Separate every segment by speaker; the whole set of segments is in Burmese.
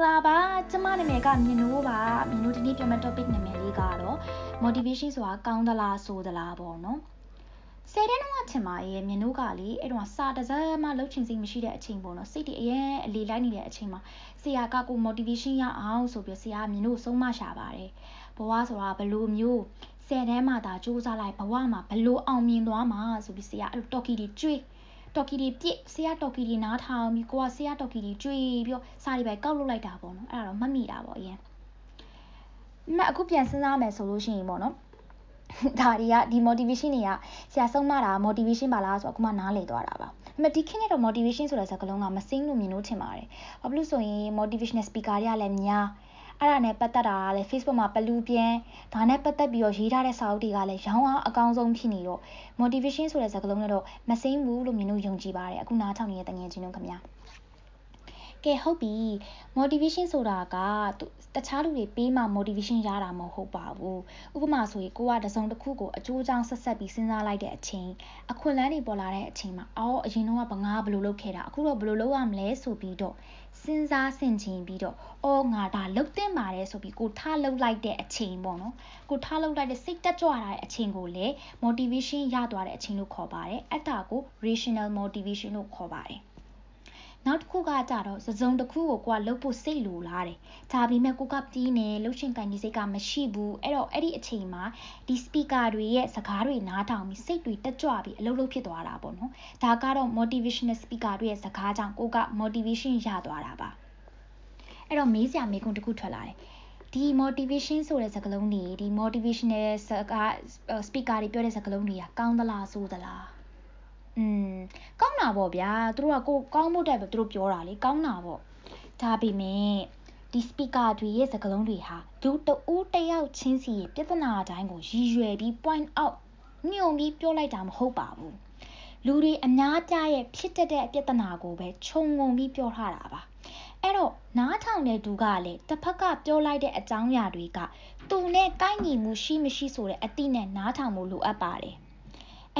Speaker 1: ္ဂလာပါကျမနာမည်ကမြင်နိုးပါမြင်နိုးဒီနေ့ပြမ topic နာမည်လေးကတော့ motivation ဆိုတာကောင်းသလားဆိုသလားပေါ့နော်ဆယ်တန်းတော့ချင်ပါရဲ့မြင်နိုးကလေအဲ့တော့စာတစ်စက်မှလှုပ်ချင်စိတ်မရှိတဲ့အချိန်ပေါ့နော်စိတ်တွေအရင်အလေလိုက်နေတဲ့အချိန်မှာဆရာကကို motivation ရအောင်ဆိုပြီးဆရာကမြင်နိုးဆုံးမရှာပါတယ်ဘဝဆိုတာဘလို့မျိုးဆယ်တန်းမှသာစူးစမ်းလိုက်ဘဝမှာဘလို့အောင်မြင်သွားမှာဆိုပြီးဆရာအဲ့လိုတော်ကီတွေကြွေး တော်ကီတွေပြစ်ဆရာတော်ကီတွေနားထောင်ပြီးကိုကဆရာတော်ကီတွေကြွေးပြီးတော့စာတွေပဲကောက်လုပ်လိုက်တာပေါ့နော်အဲ့ဒါတော့မှတ်မိတာပေါ့အရင်မအခုပြန်စဉ်းစားမယ်ဆိုလို့ရှိရင်ပေါ့နော်ဒါတွေကဒီ motivation တွေကဆရာဆုံးမတာ motivation ပါလားဆိုတော့အခုမှနားလည်သွားတာပါ။မဒီခေတ်နဲ့တော့ motivation ဆိုတဲ့စကားလုံးကမစိမ့်လို့မြင်လို့ထင်ပါတယ်။ဘာဖြစ်လို့ဆိုရင် motivational speaker တွေကလည်းများ အဲ့ဒါနဲ့ပတ်သက်တာကလည်း Facebook မှာပလူပြန်ဒါနဲ့ပတ်သက်ပြီးတော့ရေးထားတဲ့စာအုပ်တွေကလည်းရောင်းအောင်အကောင်းဆုံးဖြစ်နေတော့ motivation ဆိုတဲ့စကားလုံးနဲ့တော့မစိမ့်ဘူးလို့မြင်လို့ယုံကြည်ပါတယ်အခုနားထောင်နေတဲ့တငယ်ချင်းတို့ခင်ဗျာ ကဲဟုတ်ပြီ motivation ဆိုတာကတခြားလူတွေပေးမှ motivation ရတာမဟုတ်ပါဘူးဥပမာဆိုရင်ကိုကတစုံတစ်ခုကိုအကျိုးအကြောင်းဆက်ဆက်ပြီးစဉ်းစားလိုက်တဲ့အချိန်အခွင့်အလမ်းတွေပေါ်လာတဲ့အချိန်မှာအော်အရင်တော့ကငါဘယ်လိုလုပ်ခဲ့တာအခုတော့ဘယ်လိုလုပ်ရမလဲဆိုပြီးတော့စဉ်းစားဆင်ခြင်ပြီးတော့အော်ငါဒါလုပ်တင်ပါတယ်ဆိုပြီးကိုထားလုပ်လိုက်တဲ့အချိန်ပေါ့နော်ကိုထားလုပ်လိုက်တဲ့စိတ်တက်ကြွတာတဲ့အချိန်ကိုလည်း motivation ရသွားတဲ့အချိန်လို့ခေါ်ပါတယ်အဲ့ဒါကို rational motivation လို့ခေါ်ပါတယ် နောက်တစ်ခုကကြတော့စစုံတစ်ခုကိုကိုကလှုပ်ဖို့စိတ်လိုလားတယ်ဒါပေမဲ့ကိုကပြင်းနေလှုပ်ရှင်ကန်ကြီးစိတ်ကမရှိဘူးအဲ့တော့အဲ့ဒီအချိန်မှာဒီ speaker တွေရဲ့စကားတွေနားထောင်ပြီးစိတ်တွေတက်ကြွပြီးအလုပ်လုပ်ဖြစ်သွားတာပေါ့နော်ဒါကတော့ motivational speaker တွေရဲ့စကားကြောင့်ကိုက motivation ရသွားတာပါအဲ့တော့မေးစရာမေးခွန်းတစ်ခုထွက်လာတယ်ဒီ motivation ဆိုတဲ့စကားလုံးတွေဒီ motivational စကား speaker တွေပြောတဲ့စကားလုံးတွေကကောင်းသလားဆိုးသလား อืมကောင်းတာပေါ့ဗျာသူတို့ကကိုကောင်းဖို့တက်ပဲသူတို့ပြောတာလေကောင်းတာပေါ့ဒါပေမဲ့ဒီ speaker တွေရဲ့စကားလုံးတွေဟာဒုတူတယောက်ချင်းစီရဲ့ပြဿနာတိုင်းကိုရည်ရွယ်ပြီး point out ညွှန်ပြီးပြောလိုက်တာမဟုတ်ပါဘူးလူတွေအများပြရဲ့ဖြစ်တတ်တဲ့ပြဿနာကိုပဲခြုံငုံပြီးပြောထားတာပါအဲ့တော့နားထောင်တဲ့သူကလည်းတစ်ဖက်ကပြောလိုက်တဲ့အကြောင်းအရာတွေကသူနဲ့ကိုက်ညီမှုရှိမရှိဆိုတဲ့အတိနဲ့နားထောင်မှုလိုအပ်ပါတယ်။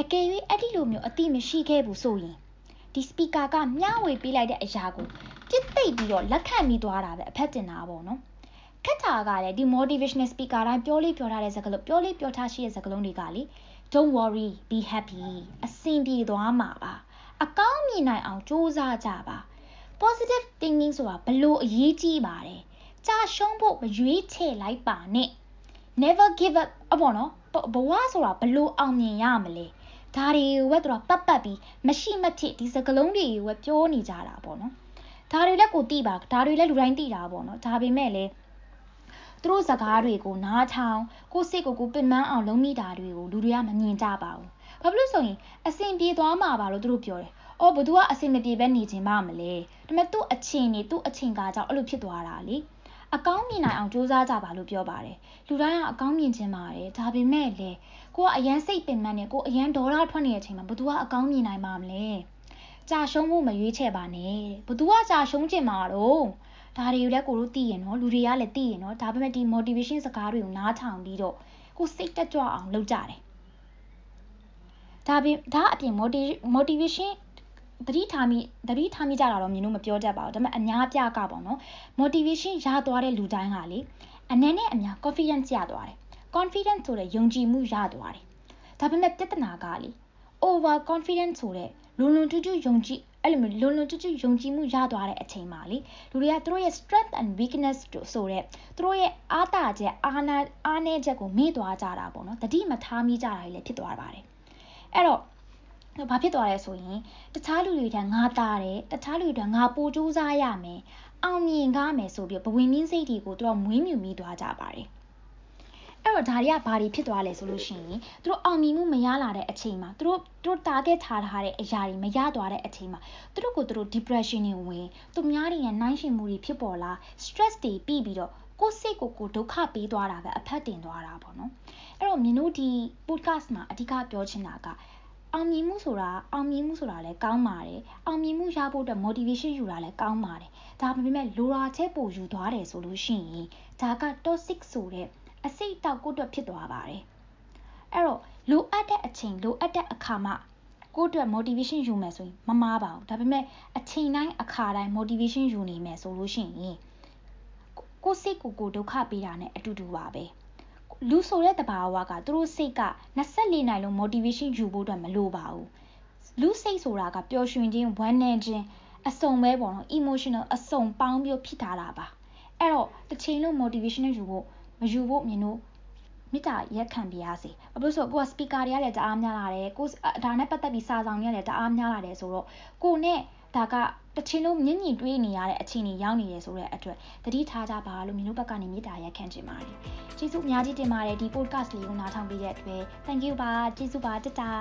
Speaker 1: အကယ်၍အဲ့ဒီလိုမျိုးအတိမရှိခဲ့ဘူးဆိုရင်ဒီ speaker ကမျှဝေပေးလိုက်တဲ့အရာကိုပြစ်သိပ်ပြီးတော့လက်ခံမိသွားတာပဲအဖက်တင်တာပေါ့နော်ခက်တာကလည်းဒီ motivational speaker တိုင်းပြောလေးပြောထားတဲ့စကားလုံးပြောလေးပြောထားရှိတဲ့စကားလုံးတွေကလေ don't worry be happy အဆင်ပြေသွားမှာပါအကောင်းမြင်နိုင်အောင်စူးစမ်းကြပါ positive thinking ဆိုတာဘလို့အရေးကြီးပါတယ်ကြာရှုံးဖို့မရွေးချယ်လိုက်ပါနဲ့ never give up အပေါ်နော်ဘဝဆိုတာဘလို့အောင်မြင်ရမလဲ ဒါတွေကိုပဲသူတို့ပတ်ပတ်ပြီးမရှိမဖြစ်ဒီစကလုံးတွေကိုပဲပြောနေကြတာပေါ့နော်ဒါတွေလည်းကိုသိပါဒါတွေလည်းလူတိုင်းသိတာပေါ့နော်ဒါပေမဲ့လည်းသူတို့စကားတွေကိုနားထောင်ကိုစိတ်ကိုကိုပင်ပန်းအောင်လုံးမိတာတွေကိုလူတွေကမမြင်ကြပါဘူးဘာဖြစ်လို့ဆိုရင်အဆင်ပြေသွားမှာပါလို့သူတို့ပြောတယ်။အော်ဘသူကအဆင်မပြေပဲနေခြင်းပါမလဲ။ဒါပေမဲ့သူ့အချင်းနေသူ့အချင်းကကြောင့်အဲ့လိုဖြစ်သွားတာလေ။ အကောင်းမြင်နိုင်အောင်စူးစမ်းကြပါလို့ပြောပါတယ်။လူတိုင်းကအကောင်းမြင်ခြင်းပါတယ်။ဒါပေမဲ့လေကိုကအရန်စိတ်ပင်ပန်းနေကိုအရန်ဒေါ်လာထွက်နေတဲ့အချိန်မှာဘသူကအကောင်းမြင်နိုင်မှာမလဲကြာရှုံးဖို့မရွေးချယ်ပါနဲ့ဘသူကကြာရှုံးကျင်မှာတော့ဒါတွေကိုလည်းကိုတို့သိရင်နော်လူတွေကလည်းသိရင်နော်ဒါပေမဲ့ဒီ motivation စကားတွေကိုနားထောင်ပြီးတော့ကိုစိတ်တက်ကြွအောင်လုပ်ကြတယ်ဒါပေဒါအပြင် motivation တတိထားမိတတိထားမိကြတာတော့မြင်လို့မပြောတတ်ပါဘူးဒါပေမဲ့အများပြကပေါ့နော် motivation ရသွားတဲ့လူတိုင်းကလေအနည်းနဲ့အများ confidence ရသွားတယ် confidence ဆိုတဲ့ယုံကြည်မှုရသွားတယ်ဒါပေမဲ့ပြဿနာကလေ over confidence ဆိုတဲ့လွန်လွန်ကျူးကျူးယုံကြည်အဲ့လိုမျိုးလွန်လွန်ကျူးကျူးယုံကြည်မှုရသွားတဲ့အချိန်မှာလေလူတွေကသူတို့ရဲ့ strength and weakness ဆိုတဲ့သူတို့ရဲ့အားတာချက်အားနာအားနည်းချက်ကိုမေ့သွားကြတာပေါ့နော်တတိမထားမိကြတာတွေလည်းဖြစ်သွားပါတယ်အဲ့တော့ ဘာဖြစ်သွားလဲဆိုရင်တခြားလူတွေကငါတာတယ်တခြားလူတွေကငါပိုစူးစားရမယ်အောင်မြင်ကားမယ်ဆိုပြီးဘဝင်မင်းစိတ်တွေကိုသူတို့မွေးမြူမိသွားကြပါတယ်အဲ့တော့ဒါတွေကဘာတွေဖြစ်သွားလဲဆိုလို့ရှိရင်သူတို့အောင်မြင်မှုမရလာတဲ့အချိန်မှာသူတို့သူတို့ target ထားထားတဲ့အရာတွေမရသွားတဲ့အချိန်မှာသူတို့ကိုသူတို့ depression တွေဝင်သူများတွေရဲ့နှိုင်းယှဉ်မှုတွေဖြစ်ပေါ်လာ stress တွေပြီးပြီးတော့ကိုယ်စိတ်ကိုကိုဒုက္ခပေးသွားတာပဲအဖက်တင်သွားတာပေါ့နော်အဲ့တော့မြင်တို့ဒီ podcast မှာအဓိကပြောချင်တာက အောင်မြင်မှုဆိုတာအောင်မြင်မှုဆိုတာလည်းကောင်းပါတယ်အောင်မြင်မှုရဖို့အတွက် motivation ယူတာလည်းကောင်းပါတယ်ဒါပေမဲ့လိုရာချက်ပို့ယူသွားတယ်ဆိုလို့ရှိရင်ဒါက toxic ဆိုတဲ့အစိတ်တောက်ကိုအတွက်ဖြစ်သွားပါတယ်အဲ့တော့လိုအပ်တဲ့အချိန်လိုအပ်တဲ့အခါမှာကိုယ့်အတွက် motivation ယူမယ်ဆိုရင်မမားပါဘူးဒါပေမဲ့အချိန်တိုင်းအခါတိုင်း motivation ယူနေမယ်ဆိုလို့ရှိရင်ကိုစိတ်ကိုကိုဒုက္ခပေးတာနဲ့အတူတူပါပဲ လူဆိုတဲ့တဘာဝကသူတို့စိတ်က24နိုင်လုံး motivation ယူဖို့အတွက်မလိုပါဘူးလူစိတ်ဆိုတာကပျော်ရွှင်ခြင်းဝမ်းနည်းခြင်းအစုံပဲပေါ့နော် emotional အစုံပေါင်းပြီးဖြစ်ထားတာပါအဲ့တော့တစ်ချိန်လုံး motivation ယူဖို့မယူဖို့မြင်လို့မေတ္တာရက်ခံပြရစီဘာလို့ဆိုကိုက speaker တွေကလည်းတအားများလာတယ်ကိုဒါနဲ့ပတ်သက်ပြီးစာဆောင်တွေကလည်းတအားများလာတယ်ဆိုတော့ကိုနဲ့ ဒါကတစ်ချိန်လုံးမြင့်မြင့်တွေးနေရတဲ့အခြေအနေရောက်နေတယ်ဆိုတဲ့အတွက်တတိထားကြပါလို့မျိုးဘက်ကနေမေတ္တာရက်ခံချင်ပါတယ်ကျေးဇူးအများကြီးတင်ပါတယ်ဒီ podcast လေးကိုနားထောင်ပေးတဲ့အတွက် thank you ပါကျေးဇူးပါတတာ